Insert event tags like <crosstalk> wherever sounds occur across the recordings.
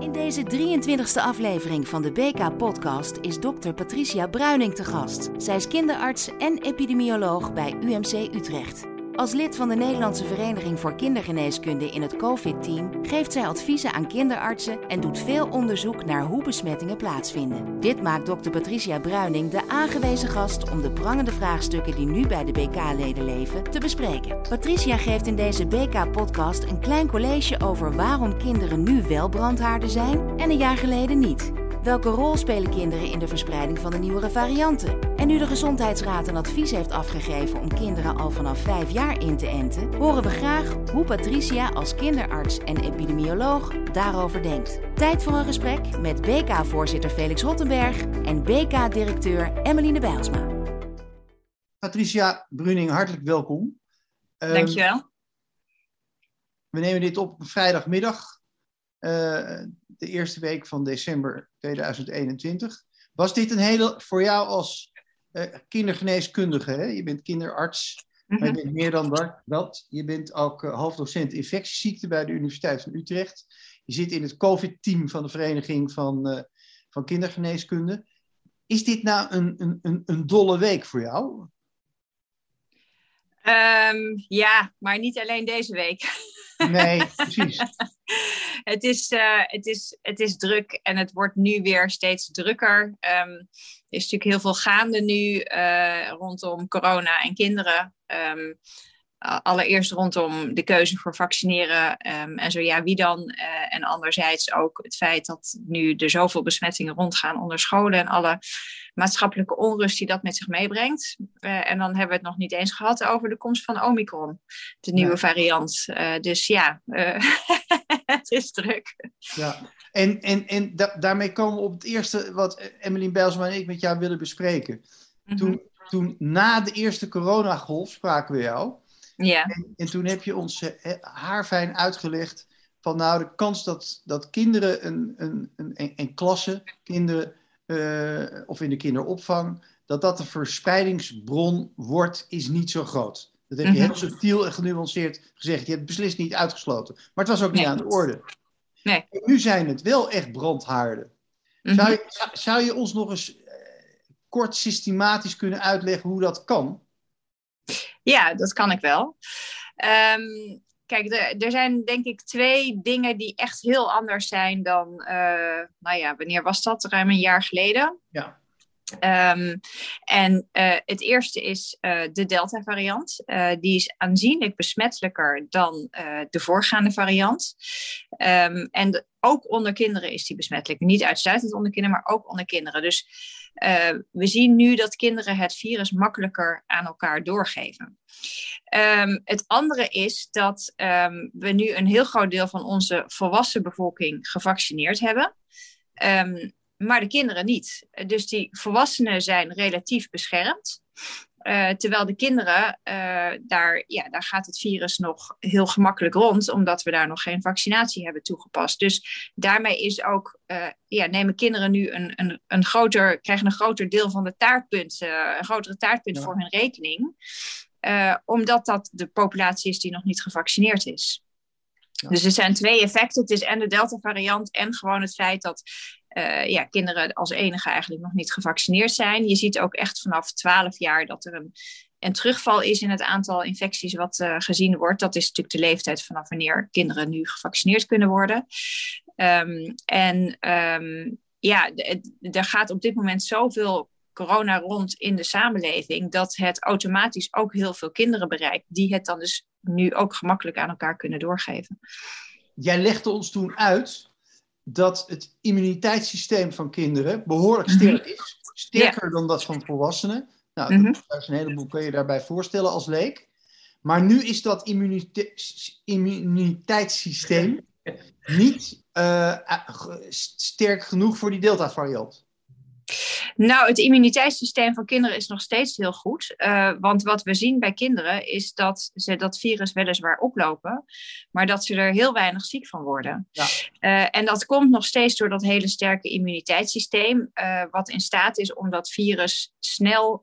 In deze 23e aflevering van de BK-podcast is dokter Patricia Bruining te gast. Zij is kinderarts en epidemioloog bij UMC Utrecht. Als lid van de Nederlandse Vereniging voor Kindergeneeskunde in het COVID-team geeft zij adviezen aan kinderartsen en doet veel onderzoek naar hoe besmettingen plaatsvinden. Dit maakt dokter Patricia Bruining de aangewezen gast om de prangende vraagstukken die nu bij de BK-leden leven te bespreken. Patricia geeft in deze BK-podcast een klein college over waarom kinderen nu wel brandhaarden zijn en een jaar geleden niet. Welke rol spelen kinderen in de verspreiding van de nieuwere varianten? En nu de Gezondheidsraad een advies heeft afgegeven om kinderen al vanaf 5 jaar in te enten, horen we graag hoe Patricia als kinderarts en epidemioloog daarover denkt. Tijd voor een gesprek met BK-voorzitter Felix Rottenberg en BK-directeur Emmeline Bijlsma. Patricia Bruning, hartelijk welkom. Um, Dankjewel. We nemen dit op vrijdagmiddag. Uh, de eerste week van december 2021. Was dit een hele, voor jou als uh, kindergeneeskundige, hè? je bent kinderarts, mm maar je bent meer dan dat. Je bent ook uh, hoofddocent infectieziekten bij de Universiteit van Utrecht. Je zit in het COVID-team van de Vereniging van, uh, van Kindergeneeskunde. Is dit nou een, een, een, een dolle week voor jou? Um, ja, maar niet alleen deze week. Nee, precies. <laughs> <laughs> het, is, uh, het, is, het is druk en het wordt nu weer steeds drukker. Um, er is natuurlijk heel veel gaande nu uh, rondom corona en kinderen. Um, allereerst rondom de keuze voor vaccineren um, en zo ja, wie dan? Uh, en anderzijds ook het feit dat nu er zoveel besmettingen rondgaan onder scholen en alle maatschappelijke onrust die dat met zich meebrengt. Uh, en dan hebben we het nog niet eens gehad over de komst van Omicron, de nieuwe ja. variant. Uh, dus ja, <laughs> het is druk. Ja, en, en, en da daarmee komen we op het eerste wat Emmeline Bijlsma en ik met jou willen bespreken. Mm -hmm. toen, toen na de eerste coronagolf spraken we jou. Ja. En, en, toen heb je ons haarfijn uitgelegd van nou de kans dat, dat kinderen een, een, een, een klasse, kinderen uh, of in de kinderopvang, dat dat een verspreidingsbron wordt, is niet zo groot. Dat heb je mm -hmm. heel subtiel en genuanceerd gezegd. Je hebt beslist niet uitgesloten. Maar het was ook niet nee. aan de orde. Nee. En nu zijn het wel echt brandhaarden. Mm -hmm. zou, je, zou, zou, je ons nog eens uh, kort systematisch kunnen uitleggen hoe dat kan? Ja, dat kan ik wel. Um, kijk, er, er zijn denk ik twee dingen die echt heel anders zijn dan, uh, nou ja, wanneer was dat? Ruim een jaar geleden. Ja. Um, en uh, het eerste is uh, de Delta-variant. Uh, die is aanzienlijk besmettelijker dan de voorgaande variant. Um, en ook onder kinderen is die besmettelijk. Niet uitsluitend onder kinderen, maar ook onder kinderen. Dus we zien nu dat kinderen het virus makkelijker aan elkaar doorgeven. Um, het andere is dat we nu een heel groot deel van onze volwassen bevolking gevaccineerd hebben. Maar de kinderen niet. Dus die volwassenen zijn relatief beschermd. Uh, terwijl de kinderen, uh, daar, ja, daar gaat het virus nog heel gemakkelijk rond, omdat we daar nog geen vaccinatie hebben toegepast. Dus daarmee is ook, uh, ja, nemen kinderen nu een, een, een groter, krijgen een groter deel van de taartpunt, een grotere taartpunt ja. voor hun rekening. omdat dat de populatie is die nog niet gevaccineerd is. Ja. Dus er zijn twee effecten. Het is en de Delta-variant en gewoon het feit dat uh, ja, kinderen als enige eigenlijk nog niet gevaccineerd zijn. Je ziet ook echt vanaf 12 jaar dat er een, een terugval is in het aantal infecties wat uh, gezien wordt. Dat is natuurlijk de leeftijd vanaf wanneer kinderen nu gevaccineerd kunnen worden. Um, en um, ja, er gaat op dit moment zoveel corona rond in de samenleving, dat het automatisch ook heel veel kinderen bereikt, die het dan dus nu ook gemakkelijk aan elkaar kunnen doorgeven. Jij legde ons toen uit dat het immuniteitssysteem van kinderen behoorlijk sterk mm -hmm. is. Sterker ja. dan dat van volwassenen. Nou, mm -hmm. daar is een heleboel kun je daarbij voorstellen als leek. Maar nu is dat immunite immuniteitssysteem <laughs> niet uh, sterk genoeg voor die Delta-variant. Nou, het immuniteitssysteem van kinderen is nog steeds heel goed. Uh, want wat we zien bij kinderen is dat ze dat virus weliswaar oplopen, maar dat ze er heel weinig ziek van worden. Ja. Uh, en dat komt nog steeds door dat hele sterke immuniteitssysteem, uh, wat in staat is om dat virus snel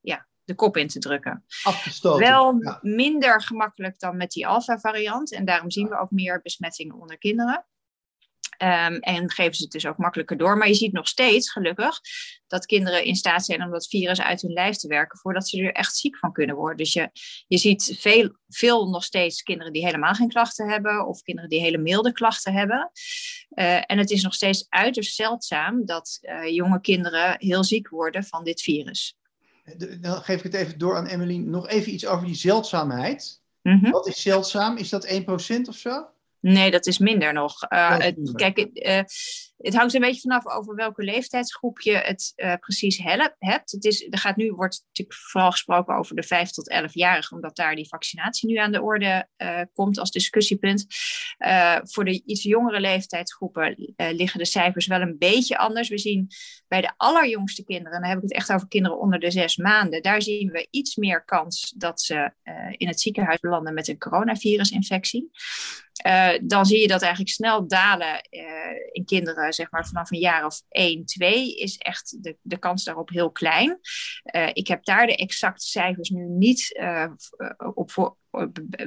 ja, de kop in te drukken. Afgestoten. Wel ja. minder gemakkelijk dan met die alpha-variant. En daarom zien we ook meer besmettingen onder kinderen. Um, en geven ze het dus ook makkelijker door. Maar je ziet nog steeds, gelukkig, dat kinderen in staat zijn om dat virus uit hun lijf te werken voordat ze er echt ziek van kunnen worden. Dus je, je ziet veel, veel nog steeds kinderen die helemaal geen klachten hebben of kinderen die hele milde klachten hebben. Uh, en het is nog steeds uiterst zeldzaam dat uh, jonge kinderen heel ziek worden van dit virus. Dan geef ik het even door aan Emmeline. Nog even iets over die zeldzaamheid. Mm -hmm. Wat is zeldzaam? Is dat 1% of zo? Nee, dat is minder nog. Uh, het, kijk, uh, het hangt een beetje vanaf over welke leeftijdsgroep je het uh, precies hebt. Het is, er gaat nu, wordt natuurlijk vooral gesproken over de 5 tot 11-jarigen, omdat daar die vaccinatie nu aan de orde komt als discussiepunt. voor de iets jongere leeftijdsgroepen liggen de cijfers wel een beetje anders. We zien bij de allerjongste kinderen, en dan heb ik het echt over kinderen onder de zes maanden, daar zien we iets meer kans dat ze in het ziekenhuis belanden met een coronavirusinfectie. Dan zie je dat eigenlijk snel dalen in kinderen, zeg maar vanaf een jaar of 1, 2, is echt de, de kans daarop heel klein. Uh, ik heb daar de exacte cijfers nu niet op voor,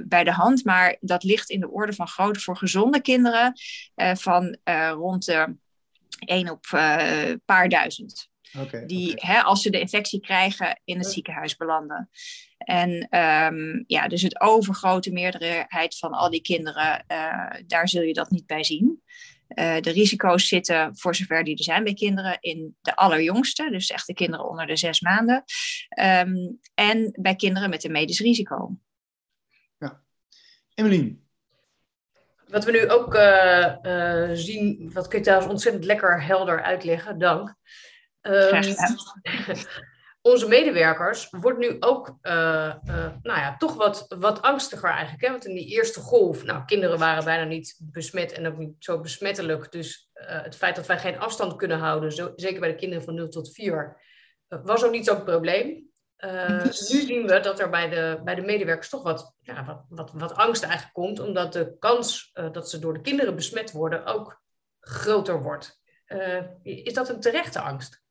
bij de hand, maar dat ligt in de orde van grootte voor gezonde kinderen van rond de 1 op een paar duizend. Okay, die, okay. Hè, als ze de infectie krijgen, in het ziekenhuis belanden. En um, ja, dus het overgrote meerderheid van al die kinderen, uh, daar zul je dat niet bij zien. Uh, de risico's zitten, voor zover die er zijn bij kinderen, in de allerjongste, dus echt de kinderen onder de zes maanden. Um, en bij kinderen met een medisch risico. Ja. Emmeline. Wat we nu ook uh, zien, wat kun je trouwens ontzettend lekker helder uitleggen, dank. Um, <laughs> onze medewerkers wordt nu ook, uh, uh, nou ja, toch wat, wat angstiger eigenlijk. Hè? Want in die eerste golf, nou, kinderen waren bijna niet besmet en ook niet zo besmettelijk. Dus uh, het feit dat wij geen afstand kunnen houden, zo, zeker bij de kinderen van 0 tot 4, was ook niet zo'n probleem. nu zien we dat er bij de, bij de medewerkers toch wat, ja, wat, wat, wat angst eigenlijk komt, omdat de kans dat ze door de kinderen besmet worden ook groter wordt. is dat een terechte angst?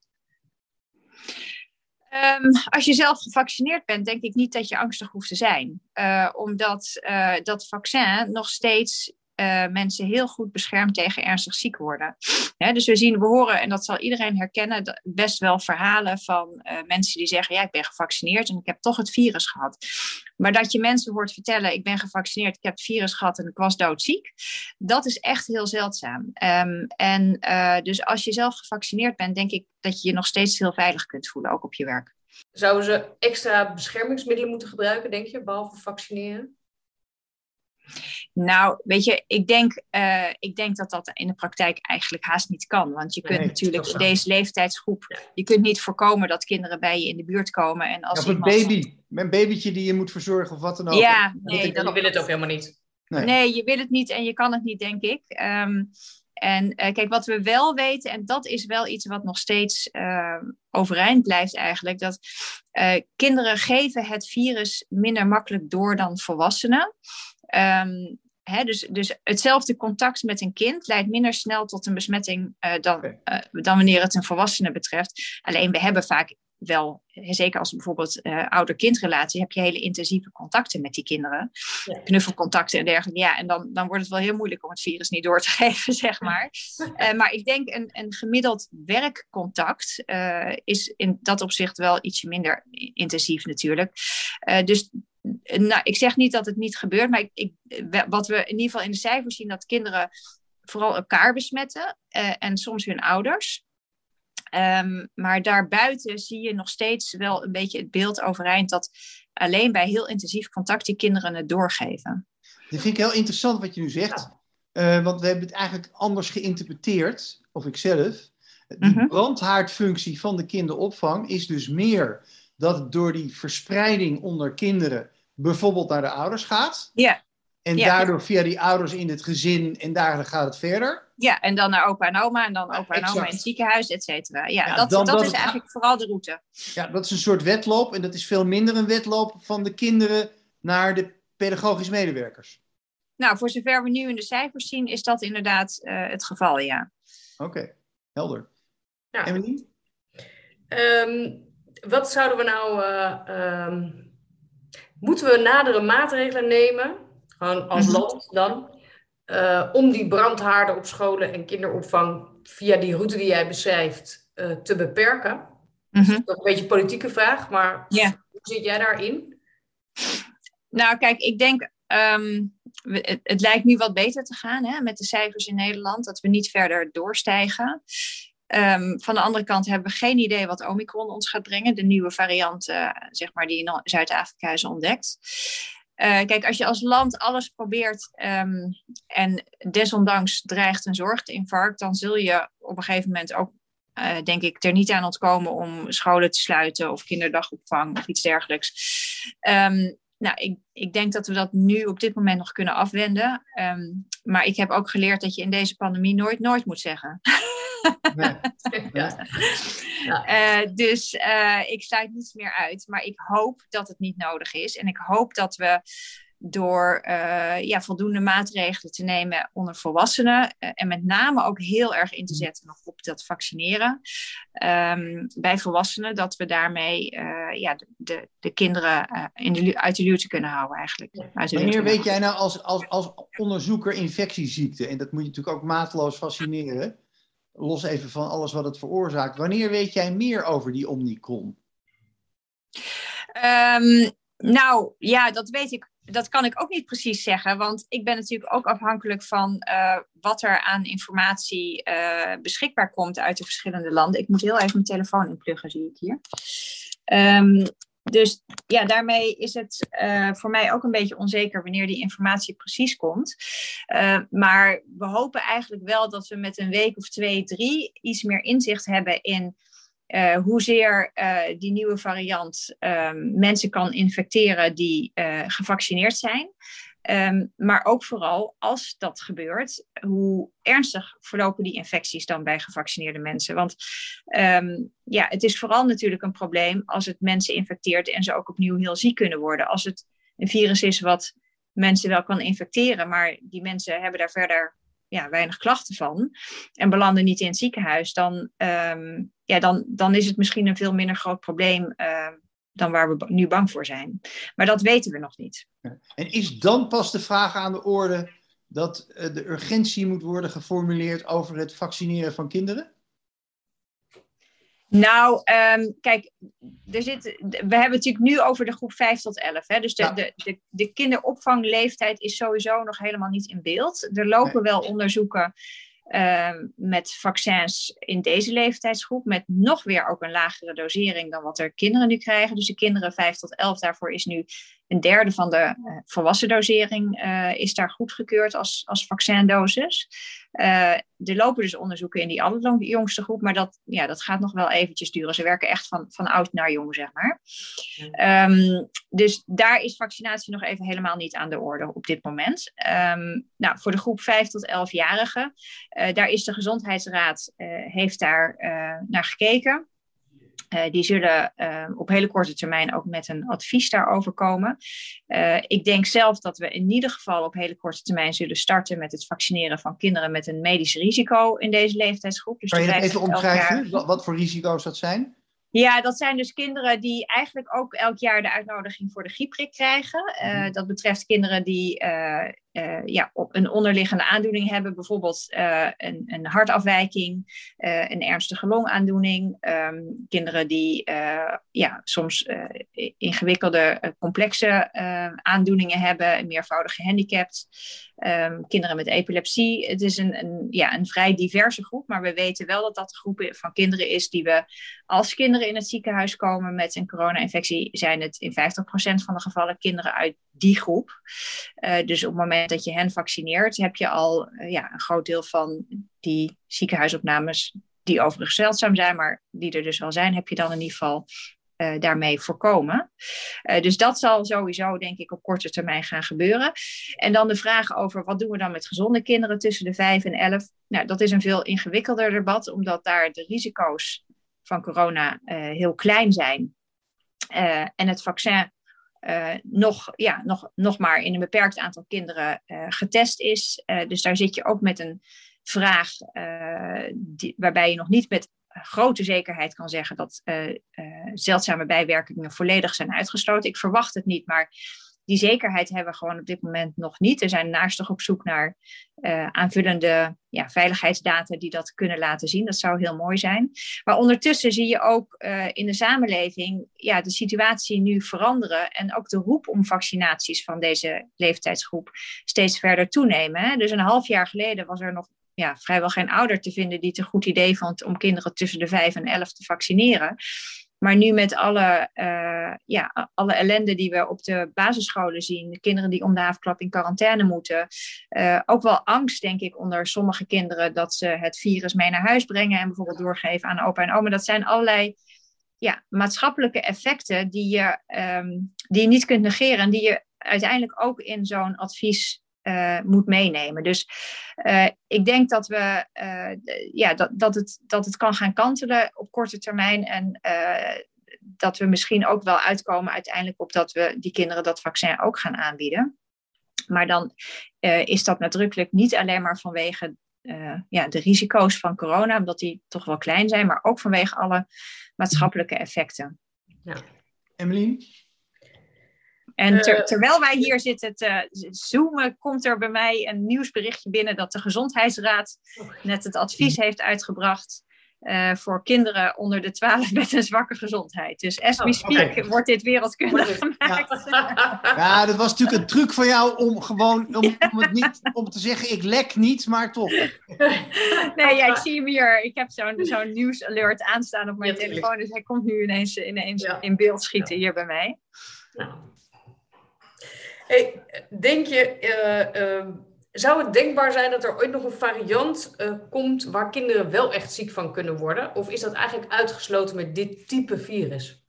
Um, als je zelf gevaccineerd bent, denk ik niet dat je angstig hoeft te zijn. Uh, omdat uh, dat vaccin nog steeds uh, mensen heel goed beschermt tegen ernstig ziek worden. Dus we zien, we horen, en dat zal iedereen herkennen, best wel verhalen van mensen die zeggen: Ja, ik ben gevaccineerd en ik heb toch het virus gehad. Maar dat je mensen hoort vertellen: Ik ben gevaccineerd, ik heb het virus gehad en ik was doodziek. Dat is echt heel zeldzaam. Um, en dus als je zelf gevaccineerd bent, denk ik dat je je nog steeds heel veilig kunt voelen, ook op je werk. Zouden ze extra beschermingsmiddelen moeten gebruiken, denk je, behalve vaccineren? Nou, weet je, ik denk, uh, ik denk dat dat in de praktijk eigenlijk haast niet kan. Want je kunt nee, natuurlijk in deze leeftijdsgroep, je kunt niet voorkomen dat kinderen bij je in de buurt komen. En als ja, een baby, een babytje die je moet verzorgen of wat dan ook. Ja, nee, dat, wil het ook helemaal niet. Nee. nee. je wil het niet en je kan het niet, denk ik. Um, en uh, kijk, wat we wel weten, en dat is wel iets wat nog steeds uh, overeind blijft eigenlijk, dat uh, kinderen geven het virus minder makkelijk door dan volwassenen. Um, hè, dus, dus hetzelfde contact met een kind leidt minder snel tot een besmetting dan, okay. dan wanneer het een volwassene betreft. Alleen we hebben vaak wel, zeker als bijvoorbeeld uh, ouder-kindrelatie, heb je hele intensieve contacten met die kinderen. Ja. Knuffelcontacten en dergelijke. Ja, en dan, dan wordt het wel heel moeilijk om het virus niet door te <laughs> geven, zeg maar. maar ik denk een, een gemiddeld werkcontact is in dat opzicht wel ietsje minder intensief natuurlijk. dus nou, ik zeg niet dat het niet gebeurt, maar ik, ik, wat we in ieder geval in de cijfers zien, dat kinderen vooral elkaar besmetten en soms hun ouders. Um, maar daarbuiten zie je nog steeds wel een beetje het beeld overeind dat alleen bij heel intensief contact die kinderen het doorgeven. Dat vind ik heel interessant wat je nu zegt. Ja. Uh, want we hebben het eigenlijk anders geïnterpreteerd, of ik zelf. De mm -hmm. brandhaardfunctie van de kinderopvang is dus meer dat door die verspreiding onder kinderen bijvoorbeeld naar de ouders gaat. Ja. En ja, daardoor via die ouders in het gezin en daar gaat het verder. Ja, en dan naar opa en oma en dan opa en oma in het ziekenhuis, et cetera. Ja, ja, dat, dan, dat, dat is eigenlijk vooral de route. Ja, dat is een soort wedloop en dat is veel minder een wedloop van de kinderen naar de pedagogisch medewerkers. Nou, voor zover we nu in de cijfers zien, is dat inderdaad uh, het geval, ja. Oké, okay, helder. Ja. Emily? Um, wat zouden we nou... Uh, um, moeten we nadere maatregelen nemen gewoon als land dan, om die brandhaarden op scholen en kinderopvang via die route die jij beschrijft te beperken? Mm -hmm. Dat is een beetje een politieke vraag, maar yeah. hoe zit jij daarin? Nou, kijk, ik denk het, het, lijkt nu wat beter te gaan hè, met de cijfers in Nederland, dat we niet verder doorstijgen. Um, van de andere kant hebben we geen idee wat Omicron ons gaat brengen, de nieuwe variant uh, zeg maar, die in Zuid-Afrika is ontdekt. Uh, kijk, als je als land alles probeert um, en desondanks dreigt een zorginfarct, dan zul je op een gegeven moment ook, uh, denk ik, er niet aan ontkomen om scholen te sluiten of kinderdagopvang of iets dergelijks. Um, nou, ik, ik denk dat we dat nu op dit moment nog kunnen afwenden. Maar ik heb ook geleerd dat je in deze pandemie nooit nooit moet zeggen. <laughs> Nee. ja. <laughs> Uh, dus uh, ik sluit niets meer uit. Maar ik hoop dat het niet nodig is. En ik hoop dat we door uh, ja, voldoende maatregelen te nemen onder volwassenen. Uh, en met name ook heel erg in te mm. zetten nog op dat vaccineren. Um, bij volwassenen, dat we daarmee uh, ja, de, de, de kinderen in de, uit de luwte kunnen houden eigenlijk. Wanneer weet jij nou als, als, als onderzoeker infectieziekte, en dat moet je natuurlijk ook mateloos fascineren, los even van alles wat het veroorzaakt. Wanneer weet jij meer over die Omicron? Um, nou ja, dat weet ik dat kan ik ook niet precies zeggen, want ik ben natuurlijk ook afhankelijk van uh, wat er aan informatie uh, beschikbaar komt uit de verschillende landen. Ik moet heel even mijn telefoon inpluggen, zie ik hier. Um, dus ja, daarmee is het uh, voor mij ook een beetje onzeker wanneer die informatie precies komt. maar we hopen eigenlijk wel dat we met een week of twee, drie iets meer inzicht hebben in uh, hoezeer die nieuwe variant um, mensen kan infecteren die gevaccineerd zijn. Um, maar ook vooral als dat gebeurt, hoe ernstig verlopen die infecties dan bij gevaccineerde mensen? Want um, ja, het is vooral natuurlijk een probleem als het mensen infecteert en ze ook opnieuw heel ziek kunnen worden. Als het een virus is wat mensen wel kan infecteren, maar die mensen hebben daar verder ja, weinig klachten van en belanden niet in het ziekenhuis, dan, um, ja, dan, dan is het misschien een veel minder groot probleem dan waar we nu bang voor zijn. Maar dat weten we nog niet. En is dan pas de vraag aan de orde dat uh, de urgentie moet worden geformuleerd over het vaccineren van kinderen? Nou, um, kijk, er zit, we hebben het natuurlijk nu over de groep 5 tot 11. Hè? Dus de, ja. de, de, de, kinderopvangleeftijd is sowieso nog helemaal niet in beeld. Er lopen nee. wel onderzoeken uh, met vaccins in deze leeftijdsgroep, met nog weer ook een lagere dosering dan wat er kinderen nu krijgen. Dus de kinderen 5 tot 11, daarvoor is nu een derde van de uh, volwassen dosering uh, is daar goedgekeurd als, als vaccindosis. Uh, er lopen dus onderzoeken in die allerjongste groep, maar dat, ja, dat gaat nog wel eventjes duren. Ze werken echt van, van oud naar jong, zeg maar. Um, dus daar is vaccinatie nog even helemaal niet aan de orde op dit moment. Um, nou, voor de groep 5 tot 11-jarigen, daar is de Gezondheidsraad heeft daar naar gekeken. Uh, die zullen uh, op hele korte termijn ook met een advies daarover komen. Uh, ik denk zelf dat we in ieder geval op hele korte termijn zullen starten met het vaccineren van kinderen met een medisch risico in deze leeftijdsgroep. Dus kan je dat even omschrijven? Wat, wat voor risico's dat zijn? Ja, dat zijn dus kinderen die eigenlijk ook elk jaar de uitnodiging voor de grieprik krijgen. Uh, dat betreft kinderen die uh, uh, ja, een onderliggende aandoening hebben, bijvoorbeeld een, een, hartafwijking, een ernstige longaandoening. Um, kinderen die ja, soms ingewikkelde, complexe aandoeningen hebben, meervoudig gehandicapt. Um, kinderen met epilepsie. Het is een, een, ja, een vrij diverse groep, maar we weten wel dat dat de groep van kinderen is die we als kinderen in het ziekenhuis komen met een corona-infectie, zijn het in 50% van de gevallen kinderen uit die groep. Dus op het moment dat je hen vaccineert, heb je al uh, ja, een groot deel van die ziekenhuisopnames, die overigens zeldzaam zijn, maar die er dus wel zijn, heb je dan in ieder geval uh, daarmee voorkomen. Uh, dus dat zal sowieso, denk ik, op korte termijn gaan gebeuren. En dan de vraag over wat doen we dan met gezonde kinderen tussen de 5 en 11. Nou, dat is een veel ingewikkelder debat, omdat daar de risico's van corona heel klein zijn. en het vaccin nog, ja, nog, nog maar in een beperkt aantal kinderen getest is. dus daar zit je ook met een vraag waarbij je nog niet met grote zekerheid kan zeggen dat zeldzame bijwerkingen volledig zijn uitgesloten. Ik verwacht het niet, maar die zekerheid hebben we gewoon op dit moment nog niet. Er zijn naastig op zoek naar uh, aanvullende ja, veiligheidsdata die dat kunnen laten zien. Dat zou heel mooi zijn. Maar ondertussen zie je ook uh, in de samenleving ja, de situatie nu veranderen. En ook de roep om vaccinaties van deze leeftijdsgroep steeds verder toenemen. Hè? Dus een half jaar geleden was er nog ja, vrijwel geen ouder te vinden die het een goed idee vond om kinderen tussen de 5 en 11 te vaccineren. Maar nu met alle, uh, ja, alle ellende die we op de basisscholen zien, de kinderen die om de haafklap in quarantaine moeten, uh, ook wel angst, denk ik, onder sommige kinderen dat ze het virus mee naar huis brengen en bijvoorbeeld doorgeven aan opa en oma. Dat zijn allerlei ja, maatschappelijke effecten die je, um, die je niet kunt negeren en die je uiteindelijk ook in zo'n advies uh, moet meenemen. Dus uh, ik denk dat, we, uh, ja, dat, dat, het, dat het kan gaan kantelen op korte termijn. En dat we misschien ook wel uitkomen uiteindelijk op dat we die kinderen dat vaccin ook gaan aanbieden. Maar dan is dat nadrukkelijk niet alleen maar vanwege ja, de risico's van corona, omdat die toch wel klein zijn, maar ook vanwege alle maatschappelijke effecten. Ja. Emmeline? En ter, eh, terwijl wij hier zitten te zoomen, komt er bij mij een nieuwsberichtje binnen dat de Gezondheidsraad net het advies heeft uitgebracht uh, voor kinderen onder de 12 met een zwakke gezondheid. Dus as we oh, speak wordt dit wereldkundig gemaakt. Ja. <laughs> ja. dat was natuurlijk een truc van jou om gewoon om, om, het niet, om te zeggen ik lek niet, maar toch. Nee, ja, ik zie hem hier. Ik heb zo'n zo'n nieuwsalert aanstaan op mijn telefoon, dus hij komt nu ineens, ineens in beeld schieten hier bij mij. Hey, denk je, uh, uh, zou het denkbaar zijn dat er ooit nog een variant uh, komt waar kinderen wel echt ziek van kunnen worden? Of is dat eigenlijk uitgesloten met dit type virus?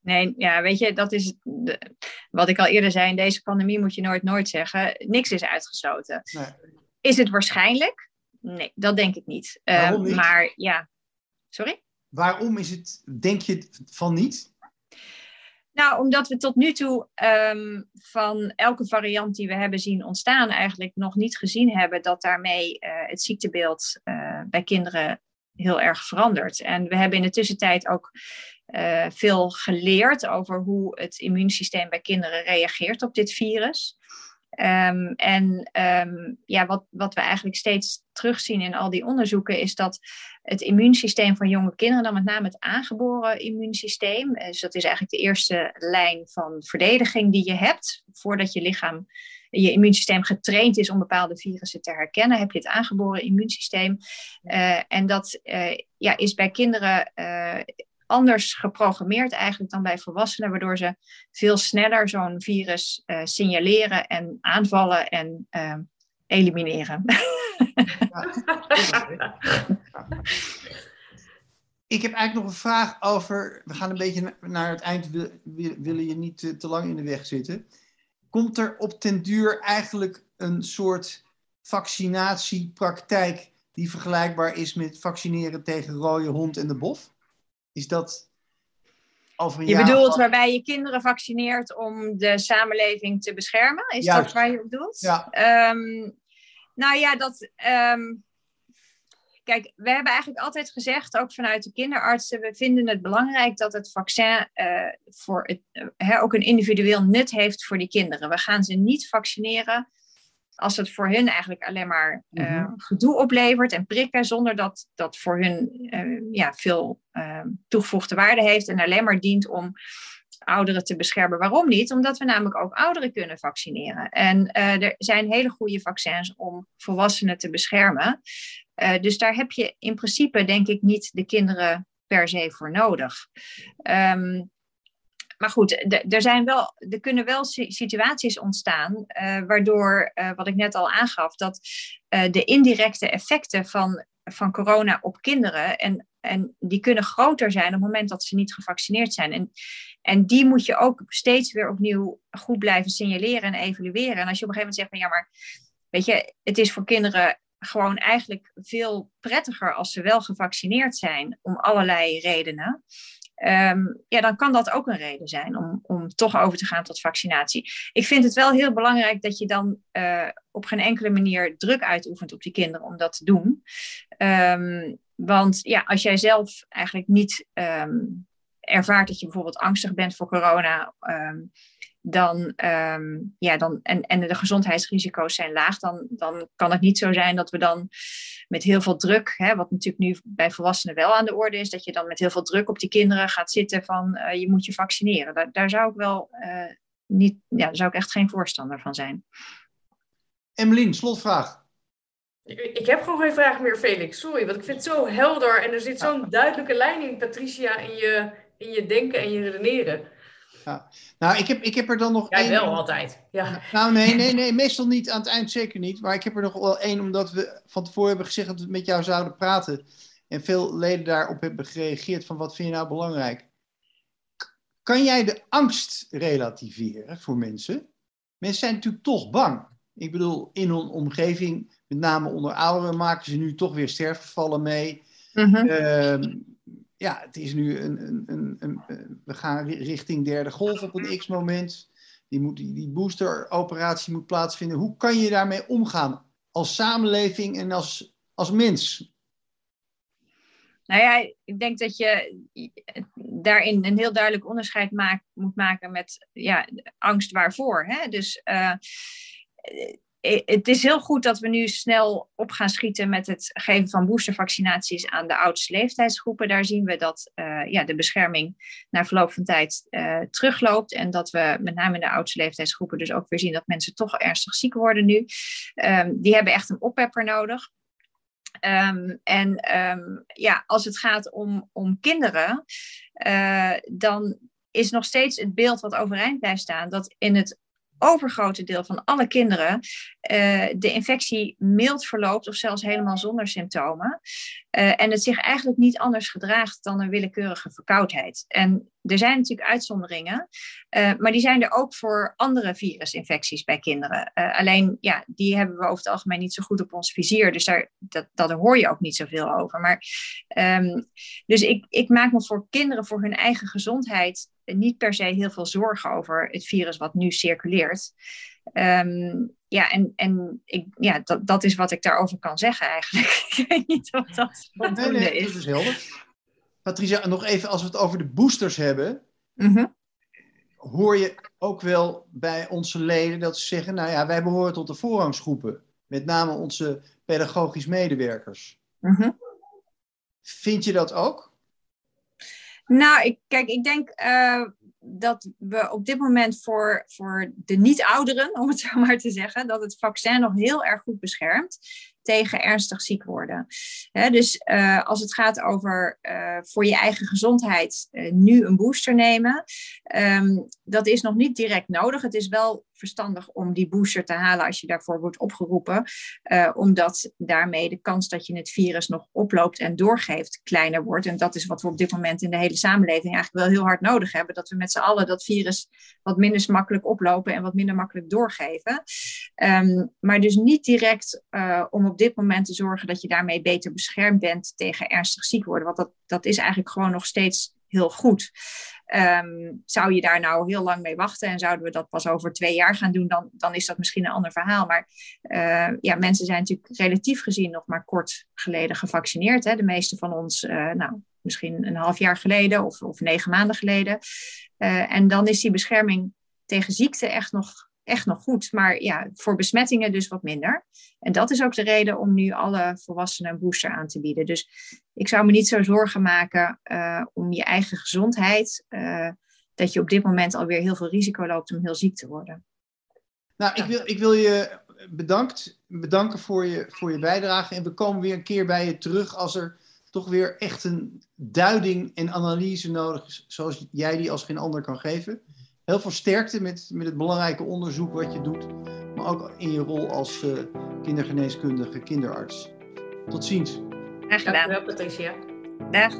Nee, ja, weet je, dat is de, wat ik al eerder zei. In deze pandemie moet je nooit nooit zeggen. Niks is uitgesloten. Nee. Is het waarschijnlijk? Nee, dat denk ik niet. Waarom niet? Maar ja, sorry? Waarom is het, denk je van niet? Nou, omdat we tot nu toe um, van elke variant die we hebben zien ontstaan, eigenlijk nog niet gezien hebben dat daarmee uh, het ziektebeeld uh, bij kinderen heel erg verandert. En we hebben in de tussentijd ook uh, veel geleerd over hoe het immuunsysteem bij kinderen reageert op dit virus. Um, en um, ja, wat, wat we eigenlijk steeds terugzien in al die onderzoeken is dat het immuunsysteem van jonge kinderen, dan met name het aangeboren immuunsysteem, dus dat is eigenlijk de eerste lijn van verdediging die je hebt voordat je lichaam, je immuunsysteem getraind is om bepaalde virussen te herkennen, heb je het aangeboren immuunsysteem. Uh, en dat uh, ja, is bij kinderen anders geprogrammeerd eigenlijk dan bij volwassenen, waardoor ze veel sneller zo'n virus uh, signaleren en aanvallen en uh, elimineren. <laughs> Ik heb eigenlijk nog een vraag over. We gaan een beetje naar het eind, willen je niet te, te lang in de weg zitten. Komt er op ten duur eigenlijk een soort vaccinatiepraktijk die vergelijkbaar is met vaccineren tegen rode hond en de bof? Is dat over een Je bedoelt waarbij je kinderen vaccineert om de samenleving te beschermen? Is dat waar je op doelt? Ja. Um, nou ja, dat. Um, kijk, we hebben eigenlijk altijd gezegd, ook vanuit de kinderartsen, we vinden het belangrijk dat het vaccin uh, voor het, uh, ook een individueel nut heeft voor die kinderen. We gaan ze niet vaccineren als het voor hun eigenlijk alleen maar uh, gedoe oplevert en prikken, zonder dat dat voor hun uh, ja, veel uh, toegevoegde waarde heeft en alleen maar dient om ouderen te beschermen. Waarom niet? Omdat we namelijk ook ouderen kunnen vaccineren. En er zijn hele goede vaccins om volwassenen te beschermen. dus daar heb je in principe, denk ik, niet de kinderen per se voor nodig. Um, maar goed, er, zijn wel, er kunnen wel situaties ontstaan uh, waardoor, uh, wat ik net al aangaf, dat uh, de indirecte effecten van, van corona op kinderen, en, en die kunnen groter zijn op het moment dat ze niet gevaccineerd zijn. En, en die moet je ook steeds weer opnieuw goed blijven signaleren en evalueren. En als je op een gegeven moment zegt van ja, maar weet je, het is voor kinderen gewoon eigenlijk veel prettiger als ze wel gevaccineerd zijn om allerlei redenen. Um, ja, dan kan dat ook een reden zijn om, om toch over te gaan tot vaccinatie. Ik vind het wel heel belangrijk dat je dan uh, op geen enkele manier druk uitoefent op die kinderen om dat te doen. Um, want ja, als jij zelf eigenlijk niet um, ervaart dat je bijvoorbeeld angstig bent voor corona dan, ehm, ja, dan, en, en de gezondheidsrisico's zijn laag, dan, dan kan het niet zo zijn dat we dan met heel veel druk, hè, wat natuurlijk nu bij volwassenen wel aan de orde is, dat je dan met heel veel druk op die kinderen gaat zitten van uh, je moet je vaccineren. Daar, daar zou ik wel uh, niet, ja, daar zou ik echt geen voorstander van zijn. Emmeline, slotvraag. Ik, ik heb gewoon geen vraag meer, Felix. Sorry, want ik vind het zo helder en er zit zo'n duidelijke lijn in, Patricia, in je, in je denken en je redeneren. Nou, ik heb, ik heb er dan nog Jij één... wel altijd. Ja. Nou, nee, nee, <laughs> nee, meestal niet. Aan het eind zeker niet. Maar ik heb er nog wel één, omdat we van tevoren hebben gezegd dat we met jou zouden praten. En veel leden daarop hebben gereageerd van wat vind je nou belangrijk? Kan jij de angst relativeren voor mensen? Mensen zijn natuurlijk toch bang. Ik bedoel, in hun omgeving, met name onder ouderen, maken ze nu toch weer sterfgevallen mee. Mm ja, het is nu een, een, een, een, we gaan richting derde golf op een x-moment. Die, moet, die, die boosteroperatie moet plaatsvinden. Hoe kan je daarmee omgaan als samenleving en als, als mens? Nou ja, ik denk dat je daarin een heel duidelijk onderscheid maakt, moet maken met ja, angst waarvoor. Hè? Dus uh, het is heel goed dat we nu snel op gaan schieten met het geven van boostervaccinaties aan de oudste leeftijdsgroepen. Daar zien we dat uh, ja, de bescherming na verloop van tijd uh, terugloopt. En dat we met name in de oudste leeftijdsgroepen dus ook weer zien dat mensen toch ernstig ziek worden nu. Um, die hebben echt een oppepper nodig. Um, en um, ja, als het gaat om, om kinderen, dan is nog steeds het beeld wat overeind blijft staan dat in het overgrote deel van alle kinderen uh, de infectie mild verloopt of zelfs helemaal zonder symptomen. Uh, en het zich eigenlijk niet anders gedraagt dan een willekeurige verkoudheid. En er zijn natuurlijk uitzonderingen, uh, maar die zijn er ook voor andere virusinfecties bij kinderen. alleen, ja, die hebben we over het algemeen niet zo goed op ons vizier, dus daar, dat, dat hoor je ook niet zoveel over. Maar, um, dus ik, ik maak me voor kinderen, voor hun eigen gezondheid, niet per se heel veel zorgen over het virus wat nu circuleert. Um, ja, en, en ik, ja, dat, dat is wat ik daarover kan zeggen eigenlijk. <laughs> ik weet niet of dat nee, nee, is. Dat is helder. Patricia, nog even als we het over de boosters hebben. Mm -hmm. Hoor je ook wel bij onze leden dat ze zeggen, nou ja, wij behoren tot de voorrangsgroepen. Met name onze pedagogisch medewerkers. Mm -hmm. Vind je dat ook? Nou, ik, kijk, ik denk uh, dat we op dit moment voor, voor de niet-ouderen, om het zo <laughs> maar te zeggen, dat het vaccin nog heel erg goed beschermt tegen ernstig ziek worden. dus uh, als het gaat over uh, voor je eigen gezondheid uh, nu een booster nemen, um, dat is nog niet direct nodig. Het is wel verstandig om die booster te halen als je daarvoor wordt opgeroepen, omdat daarmee de kans dat je het virus nog oploopt en doorgeeft kleiner wordt. En dat is wat we op dit moment in de hele samenleving eigenlijk wel heel hard nodig hebben, dat we met z'n allen dat virus wat minder makkelijk oplopen en wat minder makkelijk doorgeven. Um, maar dus niet direct om op dit moment te zorgen dat je daarmee beter beschermd bent tegen ernstig ziek worden. Want dat, dat is eigenlijk gewoon nog steeds heel goed. Um, zou je daar nou heel lang mee wachten en zouden we dat pas over twee jaar gaan doen, dan, dan is dat misschien een ander verhaal. Maar uh, ja, mensen zijn natuurlijk relatief gezien nog maar kort geleden gevaccineerd. Hè? De meeste van ons, uh, nou, misschien een half jaar geleden of, of negen maanden geleden. Uh, en dan is die bescherming tegen ziekte echt nog echt nog goed. Maar ja, voor besmettingen dus wat minder. En dat is ook de reden om nu alle volwassenen een booster aan te bieden. Dus ik zou me niet zo zorgen maken uh, om je eigen gezondheid. Uh, dat je op dit moment alweer heel veel risico loopt om heel ziek te worden. Nou, ik wil, ik wil je bedankt, bedanken voor je, voor je bijdrage. En we komen weer een keer bij je terug als er toch weer echt een duiding en analyse nodig zoals jij die als geen ander kan geven. Heel veel sterkte met, met het belangrijke onderzoek wat je doet, maar ook in je rol als uh, kindergeneeskundige kinderarts. Tot ziens. Graag gedaan. Patricia. Dag.